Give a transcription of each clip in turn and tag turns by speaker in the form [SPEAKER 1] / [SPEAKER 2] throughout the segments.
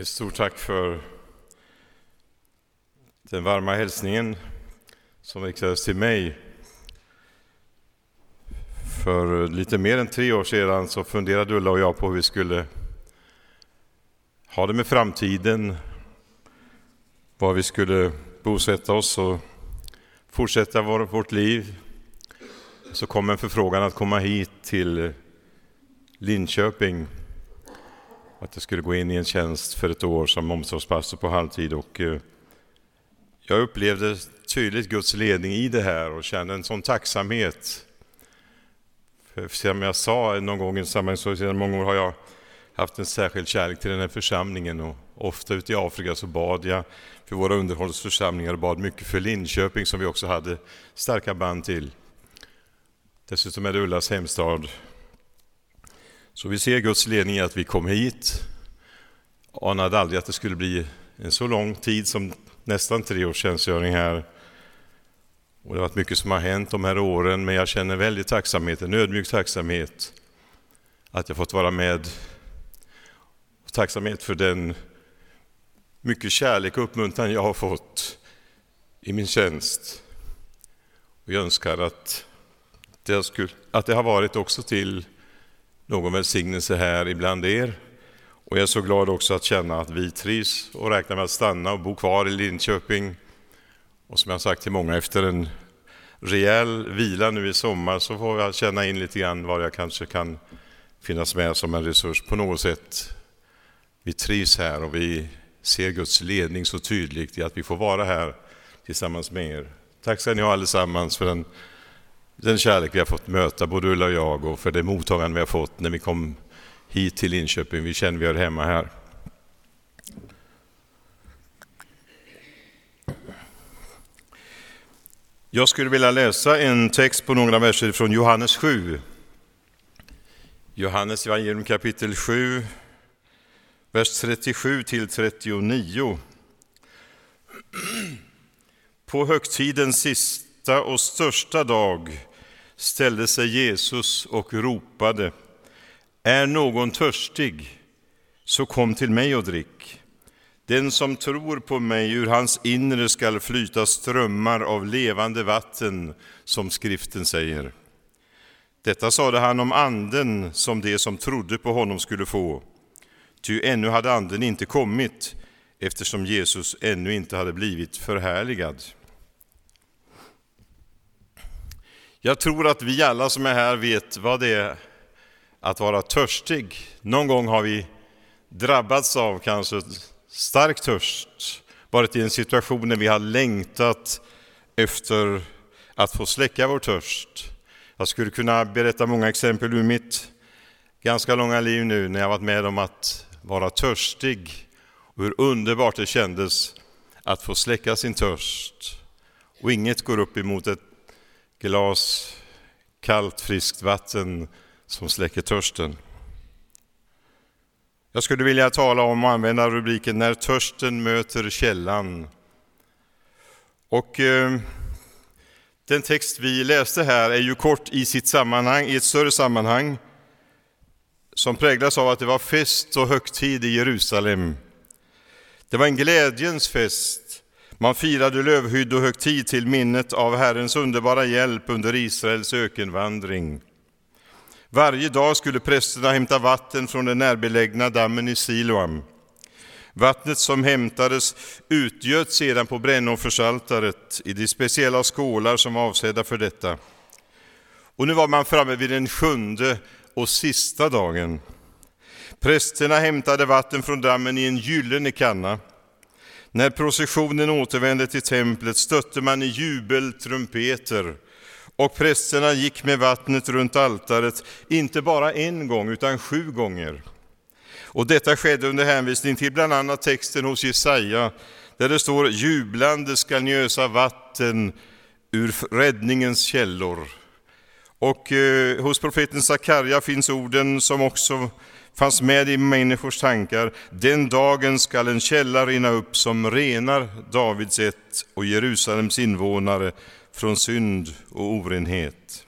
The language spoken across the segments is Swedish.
[SPEAKER 1] Ett stort tack för den varma hälsningen som riktades till mig. För lite mer än tre år sedan så funderade Ulla och jag på hur vi skulle ha det med framtiden, var vi skulle bosätta oss och fortsätta vårt liv. Så kom en förfrågan att komma hit till Linköping att jag skulle gå in i en tjänst för ett år som omsorgspastor på halvtid. Och eh, jag upplevde tydligt Guds ledning i det här och kände en sån tacksamhet. För som jag sa någon gång i sammanhang så sedan många år har jag haft en särskild kärlek till den här församlingen och ofta ute i Afrika så bad jag för våra underhållsförsamlingar och bad mycket för Linköping som vi också hade starka band till. Dessutom är det Ullas hemstad så vi ser Guds ledning i att vi kom hit. Anade aldrig att det skulle bli en så lång tid som nästan tre års tjänstgöring här. Och det har varit mycket som har hänt de här åren, men jag känner väldigt tacksamhet, en ödmjuk tacksamhet att jag fått vara med. Tacksamhet för den mycket kärlek och uppmuntran jag har fått i min tjänst. Och jag önskar att det, skulle, att det har varit också till någon välsignelse här ibland er. Och jag är så glad också att känna att vi trivs och räknar med att stanna och bo kvar i Linköping. Och som jag sagt till många, efter en rejäl vila nu i sommar så får jag känna in lite grann var jag kanske kan finnas med som en resurs på något sätt. Vi trivs här och vi ser Guds ledning så tydligt i att vi får vara här tillsammans med er. Tack ska ni ha allesammans för den den kärlek vi har fått möta, både Ulla och jag, och för det mottagande vi har fått när vi kom hit till Linköping. Vi känner vi hör hemma här. Jag skulle vilja läsa en text på några verser från Johannes 7. Johannes evangelium kapitel 7, vers 37 till 39. På högtidens sista och största dag ställde sig Jesus och ropade Är någon törstig, så kom till mig och drick. Den som tror på mig, ur hans inre skall flyta strömmar av levande vatten, som skriften säger. Detta sade han om anden som de som trodde på honom skulle få. Ty ännu hade anden inte kommit, eftersom Jesus ännu inte hade blivit förhärligad. Jag tror att vi alla som är här vet vad det är att vara törstig. Någon gång har vi drabbats av kanske stark törst, varit i en situation där vi har längtat efter att få släcka vår törst. Jag skulle kunna berätta många exempel ur mitt ganska långa liv nu när jag varit med om att vara törstig och hur underbart det kändes att få släcka sin törst. Och inget går upp emot ett glas kallt friskt vatten som släcker törsten. Jag skulle vilja tala om och använda rubriken När törsten möter källan. Och eh, den text vi läste här är ju kort i sitt sammanhang, i ett större sammanhang som präglas av att det var fest och högtid i Jerusalem. Det var en glädjens fest man firade lövhyddohögtid till minnet av Herrens underbara hjälp under Israels ökenvandring. Varje dag skulle prästerna hämta vatten från den närbelägna dammen i Siloam. Vattnet som hämtades utgöts sedan på brännoffersaltaret i de speciella skålar som var avsedda för detta. Och nu var man framme vid den sjunde och sista dagen. Prästerna hämtade vatten från dammen i en gyllene kanna när processionen återvände till templet stötte man i jubeltrumpeter och prästerna gick med vattnet runt altaret, inte bara en gång utan sju gånger. Och detta skedde under hänvisning till bland annat texten hos Jesaja, där det står jublande skall ni ösa vatten ur räddningens källor. Och eh, hos profeten Sakarja finns orden som också fanns med i människors tankar. Den dagen skall en källa rinna upp som renar Davids ett och Jerusalems invånare från synd och orenhet.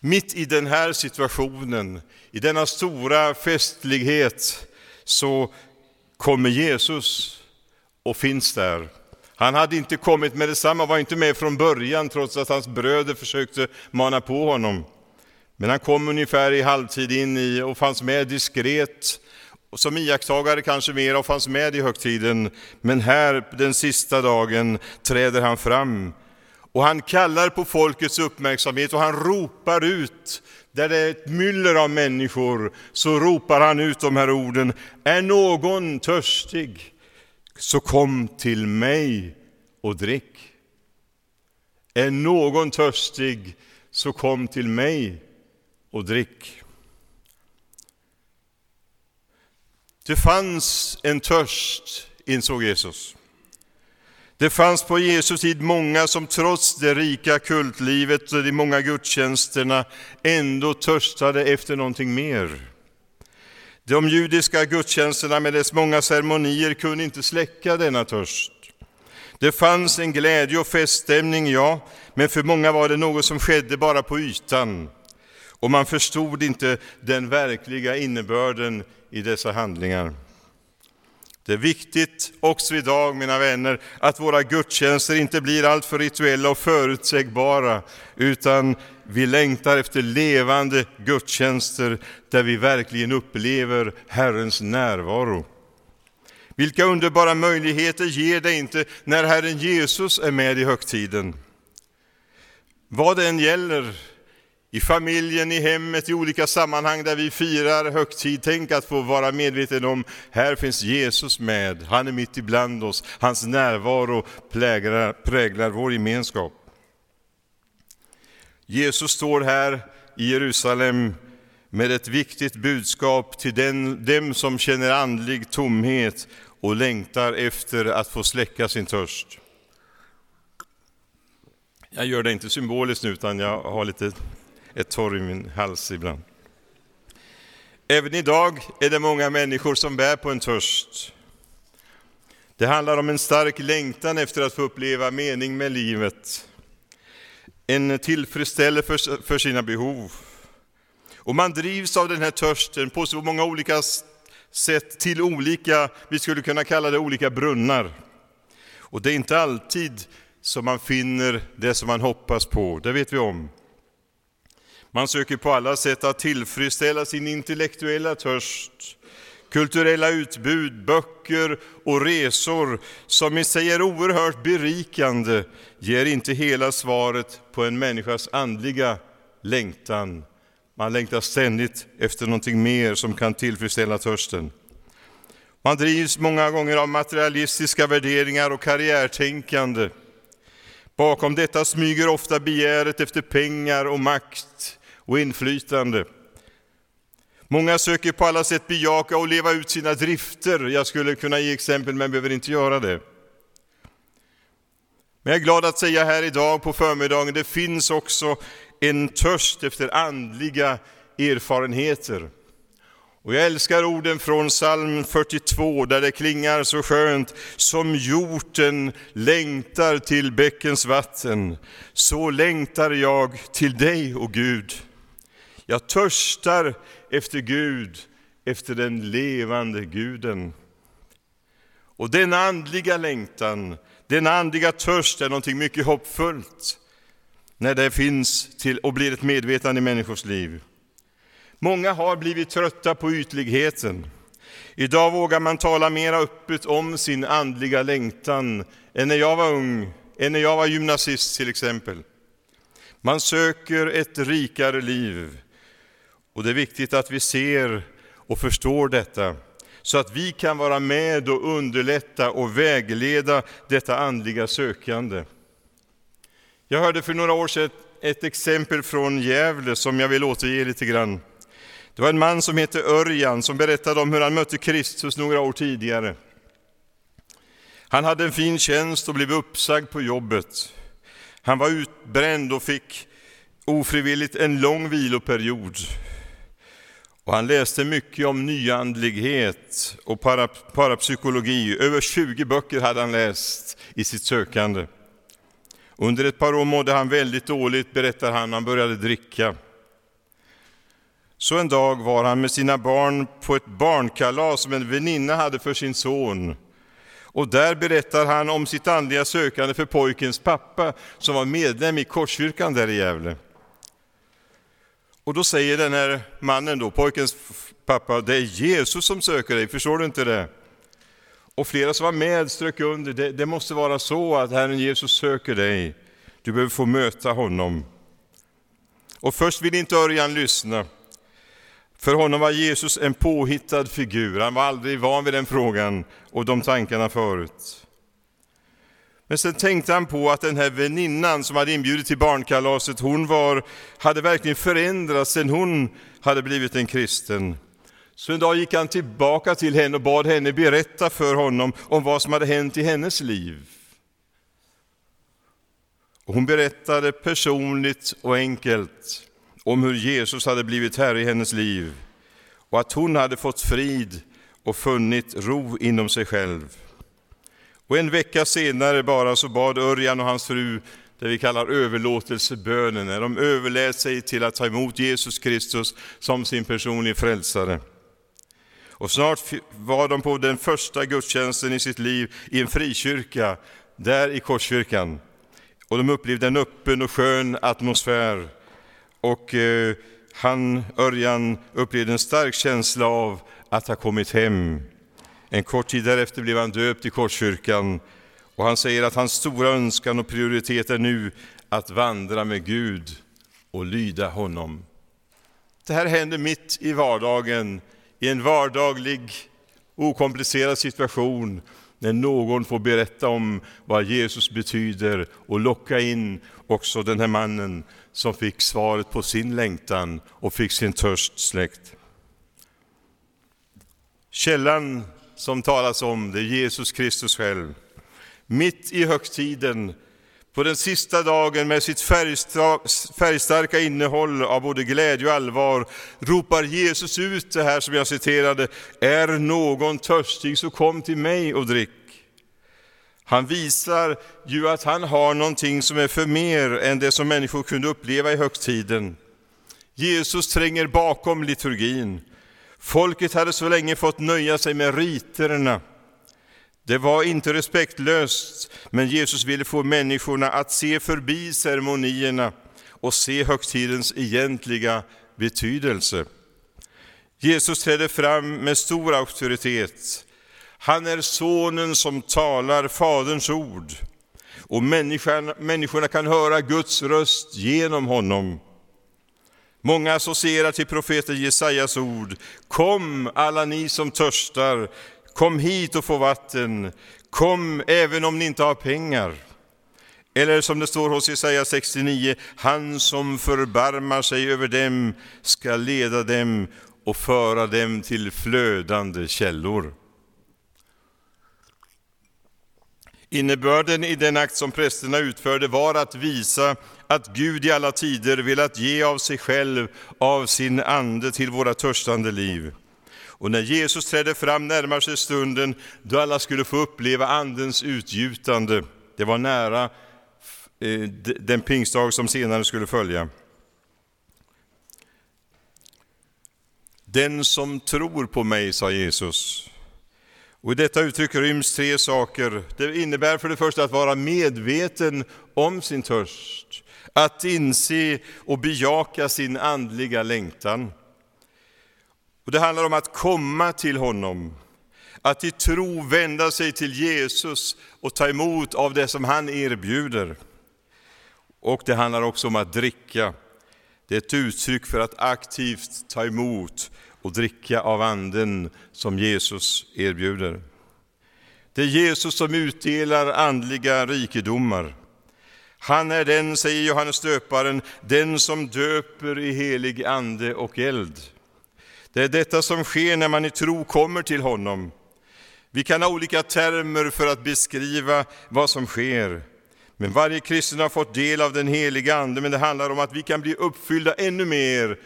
[SPEAKER 1] Mitt i den här situationen, i denna stora festlighet, så kommer Jesus och finns där. Han hade inte kommit med detsamma, var inte med från början trots att hans bröder försökte mana på honom. Men han kom ungefär i halvtid in i och fanns med diskret, som iakttagare kanske mer och fanns med i högtiden. Men här den sista dagen träder han fram och han kallar på folkets uppmärksamhet och han ropar ut där det är ett myller av människor, så ropar han ut de här orden. Är någon törstig, så kom till mig och drick. Är någon törstig, så kom till mig och drick. Det fanns en törst, insåg Jesus. Det fanns på Jesu tid många som trots det rika kultlivet och de många gudstjänsterna ändå törstade efter någonting mer. De judiska gudstjänsterna med dess många ceremonier kunde inte släcka denna törst. Det fanns en glädje och feststämning, ja, men för många var det något som skedde bara på ytan. Och man förstod inte den verkliga innebörden i dessa handlingar. Det är viktigt också idag, mina vänner, att våra gudstjänster inte blir alltför rituella och förutsägbara, utan vi längtar efter levande gudstjänster där vi verkligen upplever Herrens närvaro. Vilka underbara möjligheter ger det inte när Herren Jesus är med i högtiden? Vad det än gäller, i familjen, i hemmet, i olika sammanhang där vi firar högtid. Tänk att få vara medveten om, här finns Jesus med, han är mitt ibland oss, hans närvaro präglar, präglar vår gemenskap. Jesus står här i Jerusalem med ett viktigt budskap till den, dem som känner andlig tomhet och längtar efter att få släcka sin törst. Jag gör det inte symboliskt nu, utan jag har lite ett torr i min hals ibland. Även idag är det många människor som bär på en törst. Det handlar om en stark längtan efter att få uppleva mening med livet, en tillfredsställelse för sina behov. Och man drivs av den här törsten på så många olika sätt till olika, vi skulle kunna kalla det olika brunnar. Och det är inte alltid som man finner det som man hoppas på, det vet vi om. Man söker på alla sätt att tillfredsställa sin intellektuella törst. Kulturella utbud, böcker och resor som i sig är oerhört berikande ger inte hela svaret på en människas andliga längtan. Man längtar ständigt efter någonting mer som kan tillfredsställa törsten. Man drivs många gånger av materialistiska värderingar och karriärtänkande. Bakom detta smyger ofta begäret efter pengar och makt och inflytande. Många söker på alla sätt bejaka och leva ut sina drifter. Jag skulle kunna ge exempel, men behöver inte göra det. Men jag är glad att säga här idag på förmiddagen, det finns också en törst efter andliga erfarenheter. Och jag älskar orden från psalm 42 där det klingar så skönt. Som hjorten längtar till bäckens vatten, så längtar jag till dig, o Gud. Jag törstar efter Gud, efter den levande guden. Och denna andliga längtan, denna andliga törst är någonting mycket hoppfullt när det finns till och blir ett medvetande i människors liv. Många har blivit trötta på ytligheten. Idag vågar man tala mer öppet om sin andliga längtan än när jag var ung, än när jag var gymnasist till exempel. Man söker ett rikare liv, och det är viktigt att vi ser och förstår detta, så att vi kan vara med och underlätta och vägleda detta andliga sökande. Jag hörde för några år sedan ett exempel från Gävle som jag vill återge lite grann. Det var en man som hette Örjan som berättade om hur han mötte Kristus några år tidigare. Han hade en fin tjänst och blev uppsagd på jobbet. Han var utbränd och fick ofrivilligt en lång viloperiod. Och han läste mycket om nyandlighet och parapsykologi. Över 20 böcker hade han läst i sitt sökande. Under ett par år mådde han väldigt dåligt, berättar han, han började dricka. Så en dag var han med sina barn på ett barnkalas som en väninna hade för sin son. Och där berättar han om sitt andliga sökande för pojkens pappa som var medlem i Korskyrkan där i Gävle. Och då säger den här mannen då, pojkens pappa, det är Jesus som söker dig, förstår du inte det? Och flera som var med strök under, det, det måste vara så att Herren Jesus söker dig. Du behöver få möta honom. Och först vill inte Örjan lyssna. För honom var Jesus en påhittad figur, han var aldrig van vid den frågan och de tankarna förut. Men sen tänkte han på att den här väninnan som hade inbjudit till barnkalaset, hon var, hade verkligen förändrats sen hon hade blivit en kristen. Så en dag gick han tillbaka till henne och bad henne berätta för honom om vad som hade hänt i hennes liv. Och hon berättade personligt och enkelt om hur Jesus hade blivit Herre i hennes liv och att hon hade fått frid och funnit ro inom sig själv. Och en vecka senare bara så bad Örjan och hans fru det vi kallar överlåtelsebönen, när de överlät sig till att ta emot Jesus Kristus som sin personliga frälsare. Och snart var de på den första gudstjänsten i sitt liv i en frikyrka, där i Korskyrkan. Och de upplevde en öppen och skön atmosfär. Och eh, han, Örjan, upplevde en stark känsla av att ha kommit hem. En kort tid därefter blev han döpt i Korskyrkan och han säger att hans stora önskan och prioritet är nu att vandra med Gud och lyda honom. Det här händer mitt i vardagen, i en vardaglig, okomplicerad situation, när någon får berätta om vad Jesus betyder och locka in också den här mannen som fick svaret på sin längtan och fick sin törst släckt. Källan som talas om, det är Jesus Kristus själv. Mitt i högtiden, på den sista dagen med sitt färgstarka innehåll av både glädje och allvar, ropar Jesus ut det här som jag citerade, är någon törstig så kom till mig och drick. Han visar ju att han har någonting som är för mer än det som människor kunde uppleva i högtiden. Jesus tränger bakom liturgin. Folket hade så länge fått nöja sig med riterna. Det var inte respektlöst, men Jesus ville få människorna att se förbi ceremonierna och se högtidens egentliga betydelse. Jesus trädde fram med stor auktoritet. Han är sonen som talar Faderns ord och människorna kan höra Guds röst genom honom. Många associerar till profeten Jesajas ord. Kom alla ni som törstar, kom hit och få vatten. Kom även om ni inte har pengar. Eller som det står hos Jesaja 69, han som förbarmar sig över dem ska leda dem och föra dem till flödande källor. Innebörden i den akt som prästerna utförde var att visa att Gud i alla tider velat ge av sig själv, av sin ande till våra törstande liv. Och när Jesus trädde fram närmar sig stunden då alla skulle få uppleva andens utgjutande. Det var nära eh, den pingstdag som senare skulle följa. Den som tror på mig, sa Jesus, och I detta uttryck ryms tre saker. Det innebär för det första att vara medveten om sin törst, att inse och bejaka sin andliga längtan. Och det handlar om att komma till honom, att i tro vända sig till Jesus och ta emot av det som han erbjuder. Och det handlar också om att dricka. Det är ett uttryck för att aktivt ta emot och dricka av anden som Jesus erbjuder. Det är Jesus som utdelar andliga rikedomar. Han är den, säger Johannes döparen, den som döper i helig ande och eld. Det är detta som sker när man i tro kommer till honom. Vi kan ha olika termer för att beskriva vad som sker. Men varje kristen har fått del av den heliga Ande, men det handlar om att vi kan bli uppfyllda ännu mer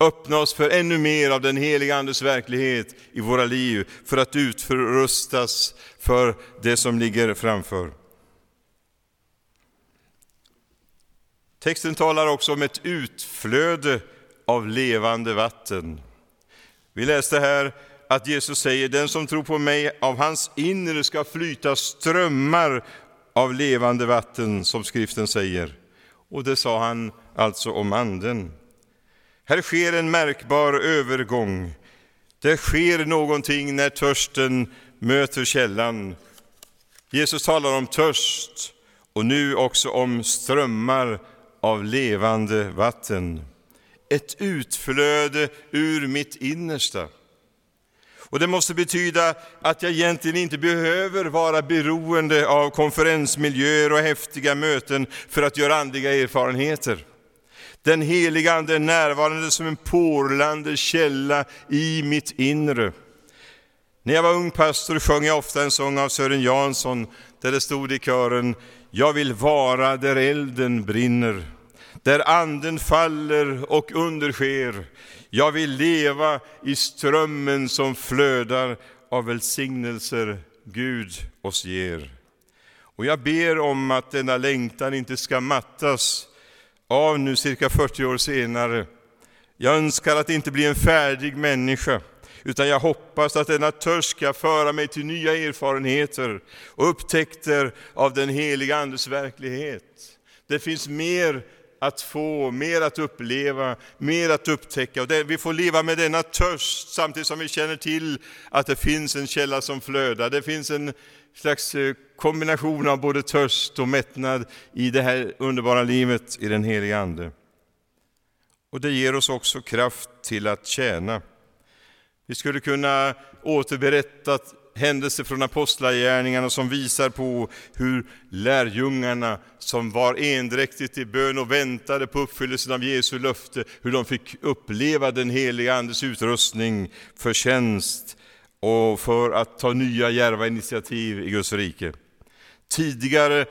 [SPEAKER 1] öppna oss för ännu mer av den heliga Andes verklighet i våra liv för att utrustas för det som ligger framför. Texten talar också om ett utflöde av levande vatten. Vi läste här att Jesus säger, den som tror på mig, av hans inre ska flyta strömmar av levande vatten, som skriften säger. Och det sa han alltså om anden. Här sker en märkbar övergång. Det sker någonting när törsten möter källan. Jesus talar om törst och nu också om strömmar av levande vatten. Ett utflöde ur mitt innersta. Och Det måste betyda att jag egentligen inte behöver vara beroende av konferensmiljöer och häftiga möten för att göra andliga erfarenheter. Den heliga Ande är närvarande som en porlande källa i mitt inre. När jag var ung pastor sjöng jag ofta en sång av Sören Jansson där det stod i kören Jag vill vara där elden brinner, där anden faller och undersker. Jag vill leva i strömmen som flödar av välsignelser Gud oss ger. Och jag ber om att denna längtan inte ska mattas av nu cirka 40 år senare. Jag önskar att inte bli en färdig människa, utan jag hoppas att denna törst ska föra mig till nya erfarenheter och upptäckter av den heliga Andes verklighet. Det finns mer att få, mer att uppleva, mer att upptäcka. Och det, vi får leva med denna törst samtidigt som vi känner till att det finns en källa som flödar. Det finns en slags eh, kombination av både törst och mättnad i det här underbara livet i den heliga Ande. Och det ger oss också kraft till att tjäna. Vi skulle kunna återberätta händelser från apostlagärningarna som visar på hur lärjungarna som var endräktigt i bön och väntade på uppfyllelsen av Jesu löfte, hur de fick uppleva den heliga Andes utrustning för tjänst och för att ta nya djärva initiativ i Guds rike. Tidigare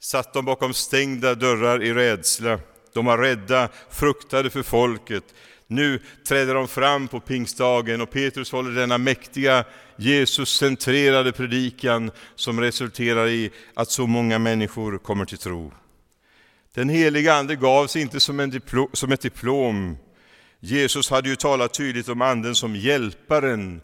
[SPEAKER 1] satt de bakom stängda dörrar i rädsla. De var rädda, fruktade för folket. Nu träder de fram på pingstdagen och Petrus håller denna mäktiga Jesus-centrerade predikan som resulterar i att så många människor kommer till tro. Den heliga Ande gavs inte som, en diplom, som ett diplom. Jesus hade ju talat tydligt om Anden som hjälparen.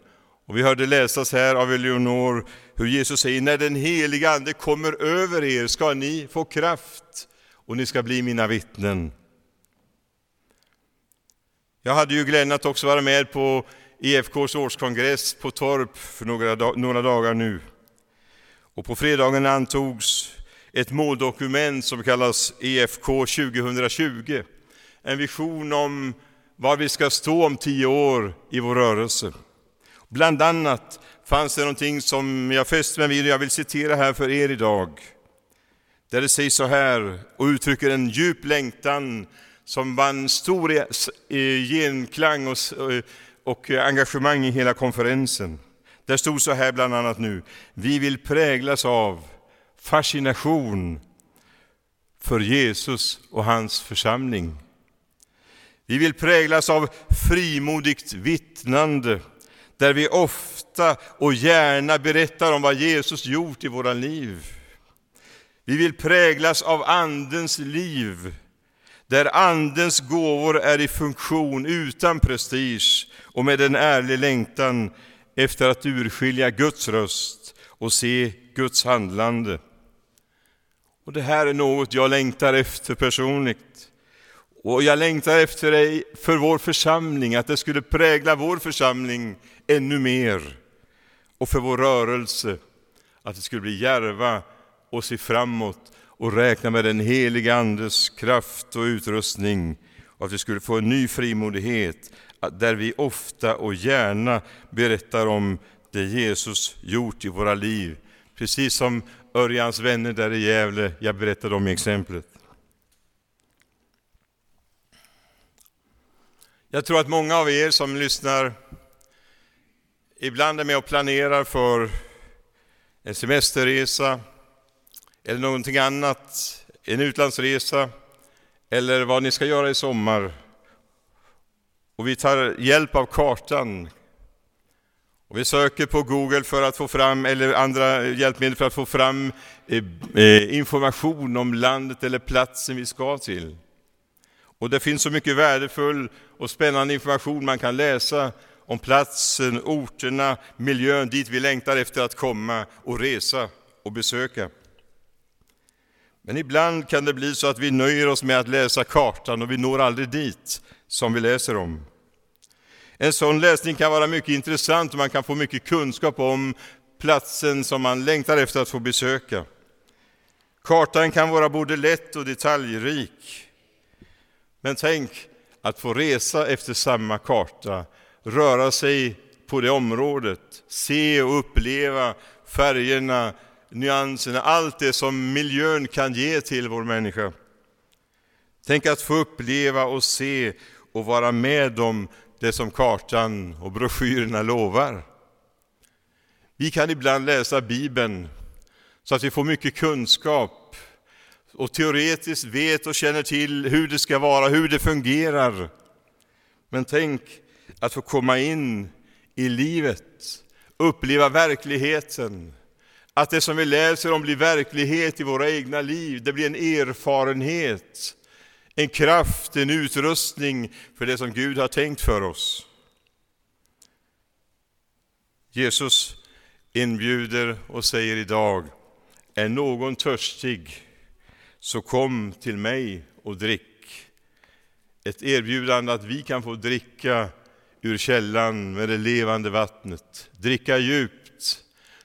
[SPEAKER 1] Och vi hörde läsas här av Eleonor hur Jesus säger, när den heliga Ande kommer över er ska ni få kraft och ni ska bli mina vittnen. Jag hade ju glädjen att också vara med på EFKs årskongress på Torp för några, några dagar nu. Och på fredagen antogs ett måldokument som kallas EFK 2020. En vision om var vi ska stå om tio år i vår rörelse. Bland annat fanns det någonting som jag fäste mig vid och jag vill citera här för er idag. Där det sägs så här och uttrycker en djup längtan som vann stor e- e- genklang och, och engagemang i hela konferensen. Där stod så här bland annat nu, vi vill präglas av fascination för Jesus och hans församling. Vi vill präglas av frimodigt vittnande, där vi ofta och gärna berättar om vad Jesus gjort i våra liv. Vi vill präglas av Andens liv, där Andens gåvor är i funktion utan prestige och med en ärlig längtan efter att urskilja Guds röst och se Guds handlande. Och Det här är något jag längtar efter personligt. Och jag längtar efter dig för vår församling, att det skulle prägla vår församling ännu mer. Och för vår rörelse, att det skulle bli järva och se framåt och räkna med den heliga Andes kraft och utrustning och att vi skulle få en ny frimodighet där vi ofta och gärna berättar om det Jesus gjort i våra liv. Precis som Örjans vänner där i Gävle, jag berättade om i exemplet. Jag tror att många av er som lyssnar ibland är med och planerar för en semesterresa, eller någonting annat, en utlandsresa eller vad ni ska göra i sommar. Och vi tar hjälp av kartan. Och vi söker på Google för att få fram, eller andra hjälpmedel för att få fram eh, eh information om landet eller platsen vi ska till. Och det finns så mycket värdefull och spännande information man kan läsa om platsen, orterna, miljön dit vi längtar efter att komma och resa och besöka. Men ibland kan det bli så att vi nöjer oss med att läsa kartan och vi når aldrig dit som vi läser om. En sån läsning kan vara mycket intressant och man kan få mycket kunskap om platsen som man längtar efter att få besöka. Kartan kan vara både lätt och detaljrik. Men tänk att få resa efter samma karta, röra sig på det området, se och uppleva färgerna, nyanserna, allt det som miljön kan ge till vår människa. Tänk att få uppleva och se och vara med om det som kartan och broschyrerna lovar. Vi kan ibland läsa Bibeln så att vi får mycket kunskap och teoretiskt vet och känner till hur det ska vara, hur det fungerar. Men tänk att få komma in i livet, uppleva verkligheten, att det som vi läser om blir verklighet i våra egna liv, det blir en erfarenhet, en kraft, en utrustning för det som Gud har tänkt för oss. Jesus inbjuder och säger idag, är någon törstig så kom till mig och drick. Ett erbjudande att vi kan få dricka ur källan med det levande vattnet, dricka djupt,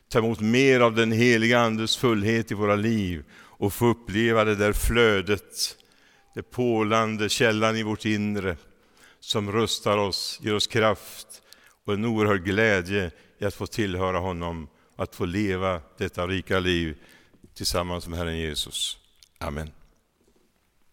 [SPEAKER 1] ta emot mer av den heliga Andes fullhet i våra liv och få uppleva det där flödet, det pålande källan i vårt inre som rustar oss, ger oss kraft och en oerhörd glädje i att få tillhöra honom, att få leva detta rika liv tillsammans med Herren Jesus. Amen.